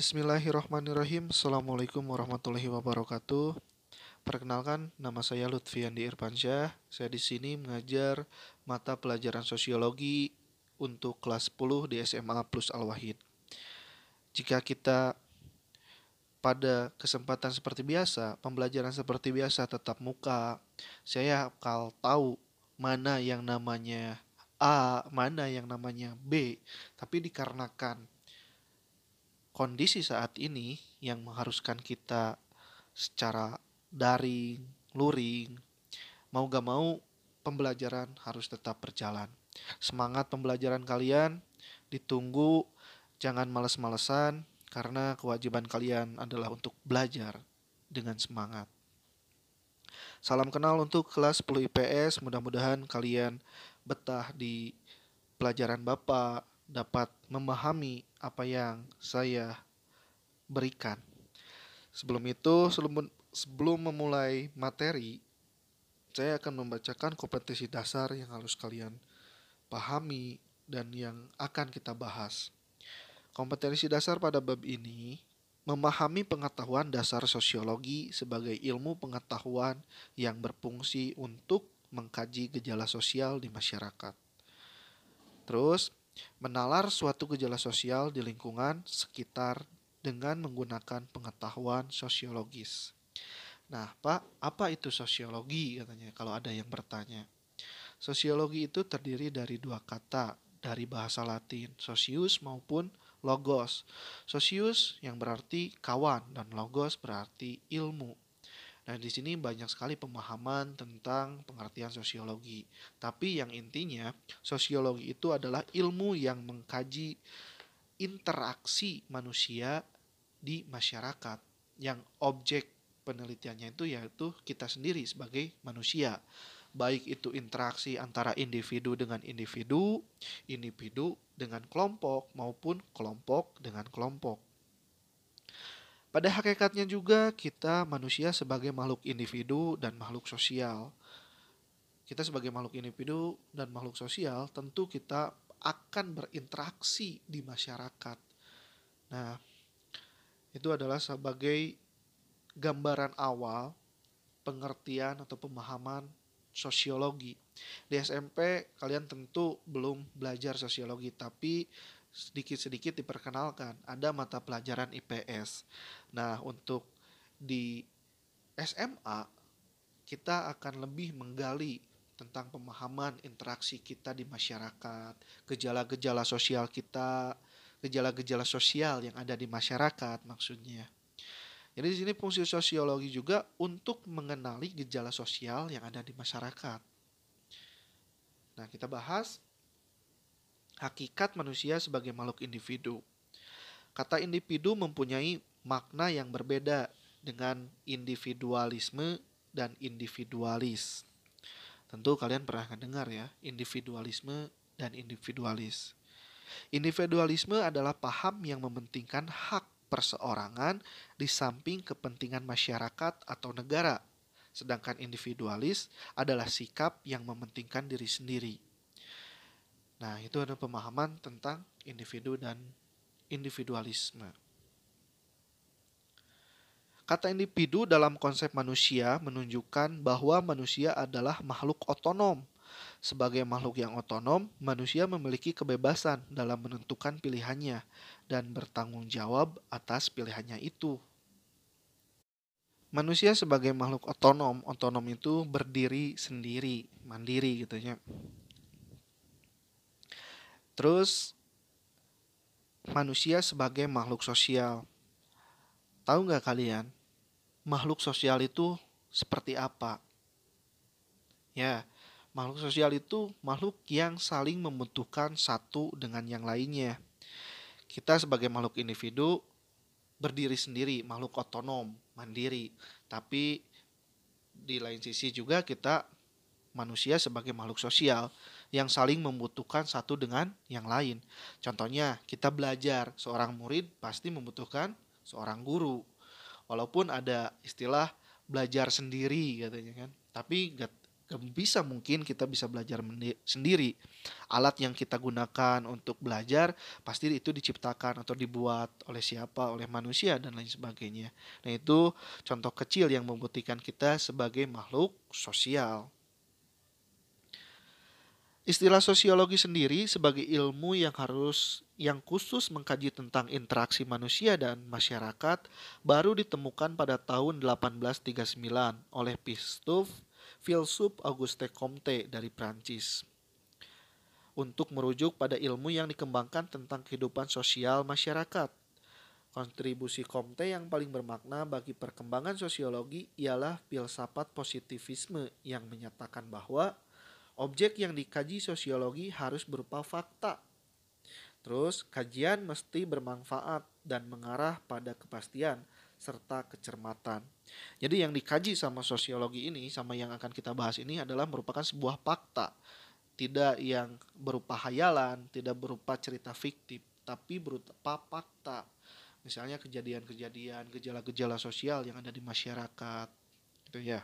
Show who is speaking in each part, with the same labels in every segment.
Speaker 1: Bismillahirrahmanirrahim. Assalamualaikum warahmatullahi wabarakatuh. Perkenalkan, nama saya Lutfi Andi Irfansyah. Saya di sini mengajar mata pelajaran sosiologi untuk kelas 10 di SMA Plus Al-Wahid. Jika kita pada kesempatan seperti biasa, pembelajaran seperti biasa tetap muka, saya akan tahu mana yang namanya A, mana yang namanya B, tapi dikarenakan kondisi saat ini yang mengharuskan kita secara daring, luring, mau gak mau pembelajaran harus tetap berjalan. Semangat pembelajaran kalian ditunggu, jangan males-malesan karena kewajiban kalian adalah untuk belajar dengan semangat. Salam kenal untuk kelas 10 IPS, mudah-mudahan kalian betah di pelajaran Bapak, dapat memahami apa yang saya berikan. Sebelum itu, sebelum, sebelum memulai materi, saya akan membacakan kompetensi dasar yang harus kalian pahami dan yang akan kita bahas. Kompetensi dasar pada bab ini memahami pengetahuan dasar sosiologi sebagai ilmu pengetahuan yang berfungsi untuk mengkaji gejala sosial di masyarakat. Terus, menalar suatu gejala sosial di lingkungan sekitar dengan menggunakan pengetahuan sosiologis. Nah, Pak, apa itu sosiologi katanya kalau ada yang bertanya. Sosiologi itu terdiri dari dua kata dari bahasa Latin, socius maupun logos. Socius yang berarti kawan dan logos berarti ilmu. Nah, di sini banyak sekali pemahaman tentang pengertian sosiologi. Tapi yang intinya, sosiologi itu adalah ilmu yang mengkaji interaksi manusia di masyarakat yang objek penelitiannya itu yaitu kita sendiri sebagai manusia. Baik itu interaksi antara individu dengan individu, individu dengan kelompok maupun kelompok dengan kelompok. Pada hakikatnya juga kita manusia sebagai makhluk individu dan makhluk sosial. Kita sebagai makhluk individu dan makhluk sosial tentu kita akan berinteraksi di masyarakat. Nah, itu adalah sebagai gambaran awal pengertian atau pemahaman sosiologi. Di SMP kalian tentu belum belajar sosiologi, tapi sedikit-sedikit diperkenalkan. Ada mata pelajaran IPS. Nah, untuk di SMA kita akan lebih menggali tentang pemahaman interaksi kita di masyarakat, gejala-gejala sosial kita, gejala-gejala sosial yang ada di masyarakat maksudnya. Jadi di sini fungsi sosiologi juga untuk mengenali gejala sosial yang ada di masyarakat. Nah, kita bahas hakikat manusia sebagai makhluk individu. Kata individu mempunyai makna yang berbeda dengan individualisme dan individualis. Tentu kalian pernah dengar ya, individualisme dan individualis. Individualisme adalah paham yang mementingkan hak perseorangan di samping kepentingan masyarakat atau negara. Sedangkan individualis adalah sikap yang mementingkan diri sendiri. Nah, itu ada pemahaman tentang individu dan individualisme. Kata individu dalam konsep manusia menunjukkan bahwa manusia adalah makhluk otonom. Sebagai makhluk yang otonom, manusia memiliki kebebasan dalam menentukan pilihannya dan bertanggung jawab atas pilihannya itu. Manusia sebagai makhluk otonom, otonom itu berdiri sendiri, mandiri gitu ya. Terus manusia sebagai makhluk sosial. Tahu nggak kalian, makhluk sosial itu seperti apa? Ya, makhluk sosial itu makhluk yang saling membutuhkan satu dengan yang lainnya. Kita sebagai makhluk individu berdiri sendiri, makhluk otonom, mandiri. Tapi di lain sisi juga kita manusia sebagai makhluk sosial yang saling membutuhkan satu dengan yang lain. Contohnya, kita belajar, seorang murid pasti membutuhkan seorang guru. Walaupun ada istilah belajar sendiri katanya kan, tapi Gak bisa mungkin kita bisa belajar sendiri. Alat yang kita gunakan untuk belajar pasti itu diciptakan atau dibuat oleh siapa, oleh manusia dan lain sebagainya. Nah itu contoh kecil yang membuktikan kita sebagai makhluk sosial. Istilah sosiologi sendiri sebagai ilmu yang harus yang khusus mengkaji tentang interaksi manusia dan masyarakat baru ditemukan pada tahun 1839 oleh Pistouf filsuf Auguste Comte dari Prancis untuk merujuk pada ilmu yang dikembangkan tentang kehidupan sosial masyarakat. Kontribusi Comte yang paling bermakna bagi perkembangan sosiologi ialah filsafat positivisme yang menyatakan bahwa Objek yang dikaji sosiologi harus berupa fakta. Terus, kajian mesti bermanfaat dan mengarah pada kepastian serta kecermatan. Jadi yang dikaji sama sosiologi ini sama yang akan kita bahas ini adalah merupakan sebuah fakta. Tidak yang berupa hayalan, tidak berupa cerita fiktif, tapi berupa fakta. Misalnya kejadian-kejadian, gejala-gejala sosial yang ada di masyarakat. Gitu ya.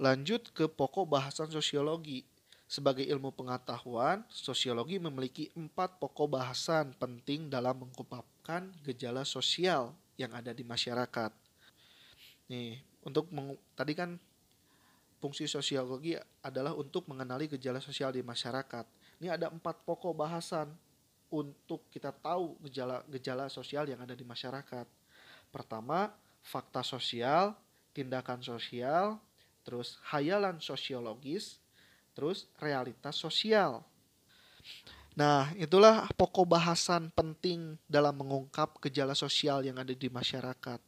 Speaker 1: Lanjut ke pokok bahasan sosiologi. Sebagai ilmu pengetahuan, sosiologi memiliki empat pokok bahasan penting dalam mengungkapkan gejala sosial yang ada di masyarakat. Nih, untuk tadi kan fungsi sosiologi adalah untuk mengenali gejala sosial di masyarakat. Ini ada empat pokok bahasan untuk kita tahu gejala-gejala sosial yang ada di masyarakat. Pertama, fakta sosial, tindakan sosial, terus hayalan sosiologis, terus realitas sosial. Nah, itulah pokok bahasan penting dalam mengungkap gejala sosial yang ada di masyarakat.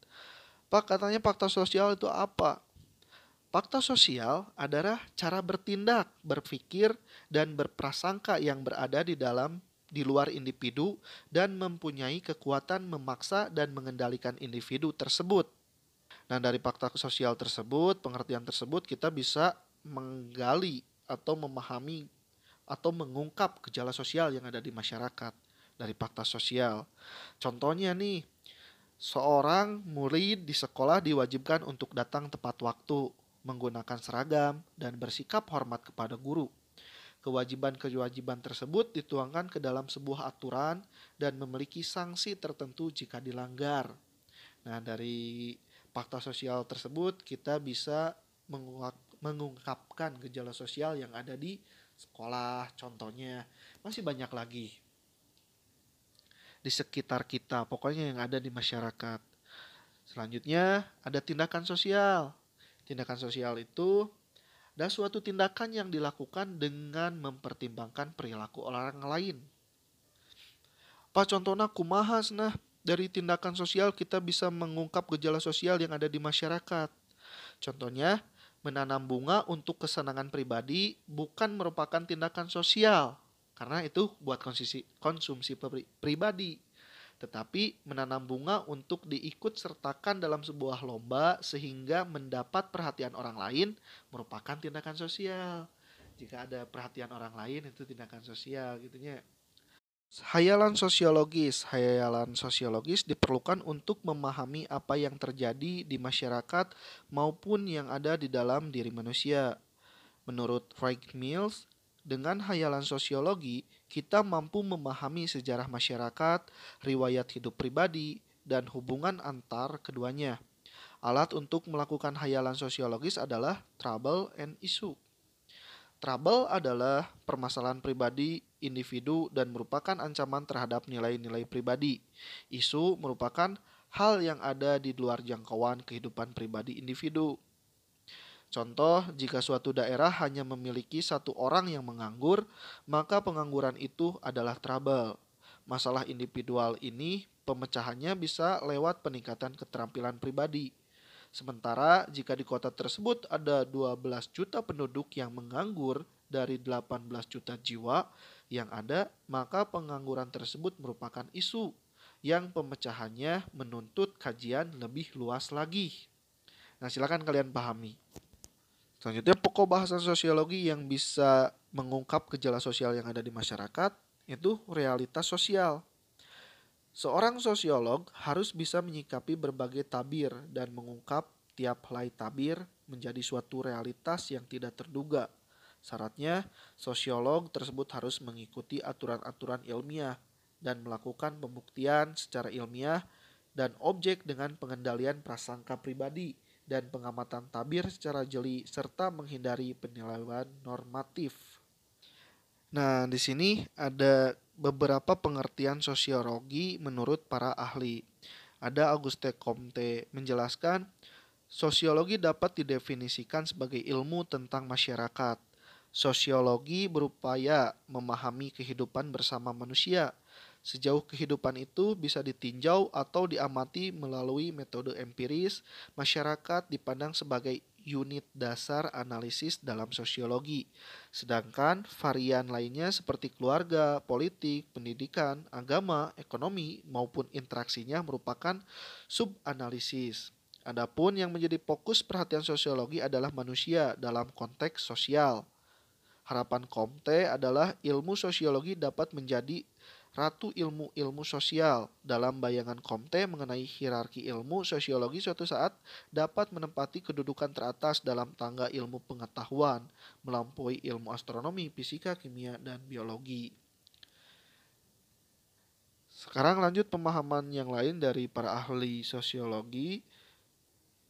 Speaker 1: Pak, katanya fakta sosial itu apa? Fakta sosial adalah cara bertindak, berpikir, dan berprasangka yang berada di dalam di luar individu dan mempunyai kekuatan memaksa dan mengendalikan individu tersebut. Nah, dari fakta sosial tersebut, pengertian tersebut kita bisa menggali atau memahami atau mengungkap gejala sosial yang ada di masyarakat dari fakta sosial. Contohnya nih, seorang murid di sekolah diwajibkan untuk datang tepat waktu, menggunakan seragam, dan bersikap hormat kepada guru. Kewajiban-kewajiban tersebut dituangkan ke dalam sebuah aturan dan memiliki sanksi tertentu jika dilanggar. Nah, dari fakta sosial tersebut kita bisa mengungkapkan gejala sosial yang ada di sekolah. Contohnya masih banyak lagi di sekitar kita pokoknya yang ada di masyarakat. Selanjutnya ada tindakan sosial. Tindakan sosial itu ada suatu tindakan yang dilakukan dengan mempertimbangkan perilaku orang lain. Pak contohnya kumahas nah dari tindakan sosial kita bisa mengungkap gejala sosial yang ada di masyarakat. Contohnya, menanam bunga untuk kesenangan pribadi bukan merupakan tindakan sosial karena itu buat konsumsi, konsumsi pribadi. Tetapi menanam bunga untuk diikut sertakan dalam sebuah lomba sehingga mendapat perhatian orang lain merupakan tindakan sosial. Jika ada perhatian orang lain itu tindakan sosial gitunya. Hayalan sosiologis. Hayalan sosiologis diperlukan untuk memahami apa yang terjadi di masyarakat maupun yang ada di dalam diri manusia. Menurut Frank Mills, dengan hayalan sosiologi, kita mampu memahami sejarah masyarakat, riwayat hidup pribadi, dan hubungan antar keduanya. Alat untuk melakukan hayalan sosiologis adalah trouble and issue. Trouble adalah permasalahan pribadi individu dan merupakan ancaman terhadap nilai-nilai pribadi. Isu merupakan hal yang ada di luar jangkauan kehidupan pribadi individu. Contoh, jika suatu daerah hanya memiliki satu orang yang menganggur, maka pengangguran itu adalah trouble. Masalah individual ini pemecahannya bisa lewat peningkatan keterampilan pribadi. Sementara jika di kota tersebut ada 12 juta penduduk yang menganggur dari 18 juta jiwa yang ada, maka pengangguran tersebut merupakan isu yang pemecahannya menuntut kajian lebih luas lagi. Nah, silakan kalian pahami. Selanjutnya, pokok bahasan sosiologi yang bisa mengungkap gejala sosial yang ada di masyarakat itu realitas sosial. Seorang sosiolog harus bisa menyikapi berbagai tabir dan mengungkap tiap helai tabir menjadi suatu realitas yang tidak terduga. Syaratnya, sosiolog tersebut harus mengikuti aturan-aturan ilmiah dan melakukan pembuktian secara ilmiah dan objek dengan pengendalian prasangka pribadi dan pengamatan tabir secara jeli serta menghindari penilaian normatif. Nah, di sini ada beberapa pengertian sosiologi menurut para ahli. Ada Auguste Comte menjelaskan sosiologi dapat didefinisikan sebagai ilmu tentang masyarakat. Sosiologi berupaya memahami kehidupan bersama manusia Sejauh kehidupan itu bisa ditinjau atau diamati melalui metode empiris, masyarakat dipandang sebagai unit dasar analisis dalam sosiologi. Sedangkan varian lainnya seperti keluarga, politik, pendidikan, agama, ekonomi, maupun interaksinya merupakan subanalisis. Adapun yang menjadi fokus perhatian sosiologi adalah manusia dalam konteks sosial. Harapan Comte adalah ilmu sosiologi dapat menjadi ratu ilmu-ilmu sosial. Dalam bayangan Comte mengenai hierarki ilmu, sosiologi suatu saat dapat menempati kedudukan teratas dalam tangga ilmu pengetahuan, melampaui ilmu astronomi, fisika, kimia, dan biologi. Sekarang lanjut pemahaman yang lain dari para ahli sosiologi.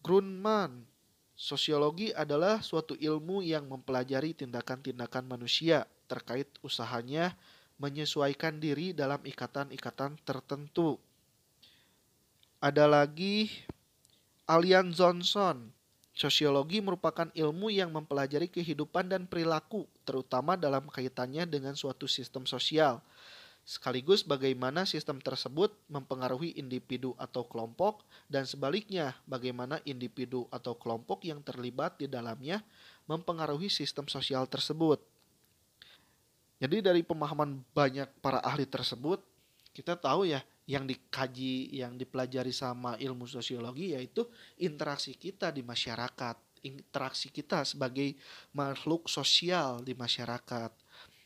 Speaker 1: Grunman, sosiologi adalah suatu ilmu yang mempelajari tindakan-tindakan manusia terkait usahanya menyesuaikan diri dalam ikatan-ikatan tertentu. Ada lagi Alian Johnson. Sosiologi merupakan ilmu yang mempelajari kehidupan dan perilaku, terutama dalam kaitannya dengan suatu sistem sosial, sekaligus bagaimana sistem tersebut mempengaruhi individu atau kelompok, dan sebaliknya, bagaimana individu atau kelompok yang terlibat di dalamnya mempengaruhi sistem sosial tersebut. Jadi dari pemahaman banyak para ahli tersebut, kita tahu ya yang dikaji, yang dipelajari sama ilmu sosiologi yaitu interaksi kita di masyarakat, interaksi kita sebagai makhluk sosial di masyarakat.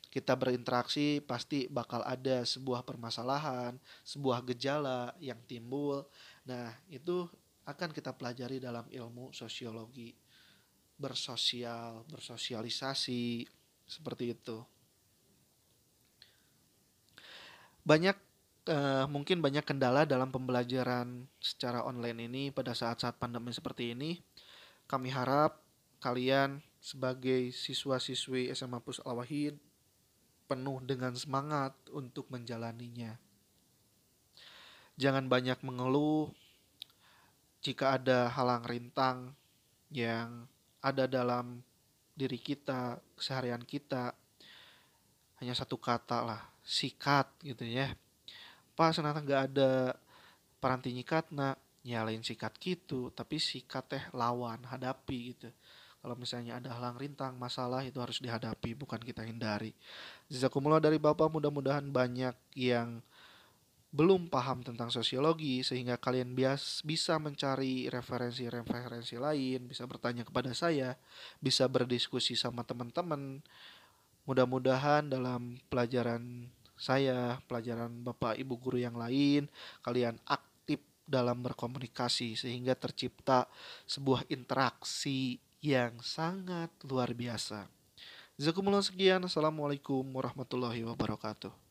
Speaker 1: Kita berinteraksi pasti bakal ada sebuah permasalahan, sebuah gejala yang timbul. Nah, itu akan kita pelajari dalam ilmu sosiologi. Bersosial, bersosialisasi, seperti itu. Banyak uh, mungkin banyak kendala dalam pembelajaran secara online ini pada saat-saat pandemi seperti ini. Kami harap kalian sebagai siswa-siswi SMA Pus Al Wahid penuh dengan semangat untuk menjalaninya. Jangan banyak mengeluh jika ada halang rintang yang ada dalam diri kita, keseharian kita. Hanya satu kata lah, sikat gitu ya. Pas senata nggak ada paranti nyikat nak nyalain sikat gitu. Tapi sikat teh lawan hadapi gitu. Kalau misalnya ada halang rintang masalah itu harus dihadapi bukan kita hindari. Jazakumullah dari bapak mudah-mudahan banyak yang belum paham tentang sosiologi sehingga kalian bias bisa mencari referensi-referensi lain, bisa bertanya kepada saya, bisa berdiskusi sama teman-teman, Mudah-mudahan dalam pelajaran saya, pelajaran Bapak Ibu guru yang lain, kalian aktif dalam berkomunikasi sehingga tercipta sebuah interaksi yang sangat luar biasa. Jazakumullah sekian. Assalamualaikum warahmatullahi wabarakatuh.